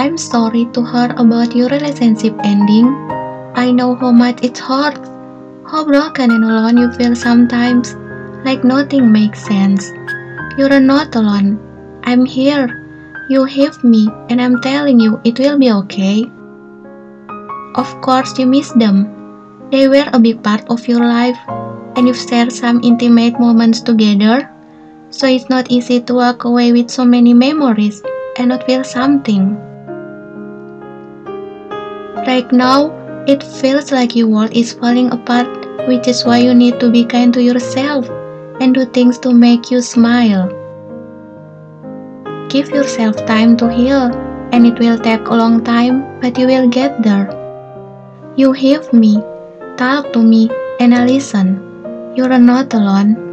I'm sorry to hear about your relationship ending. I know how much it hurts, how broken and alone you feel sometimes, like nothing makes sense. You're not alone. I'm here. You have me, and I'm telling you it will be okay. Of course, you miss them. They were a big part of your life, and you've shared some intimate moments together. So it's not easy to walk away with so many memories and not feel something. Right now, it feels like your world is falling apart, which is why you need to be kind to yourself and do things to make you smile. Give yourself time to heal, and it will take a long time, but you will get there. You have me, talk to me, and I listen. You're not alone.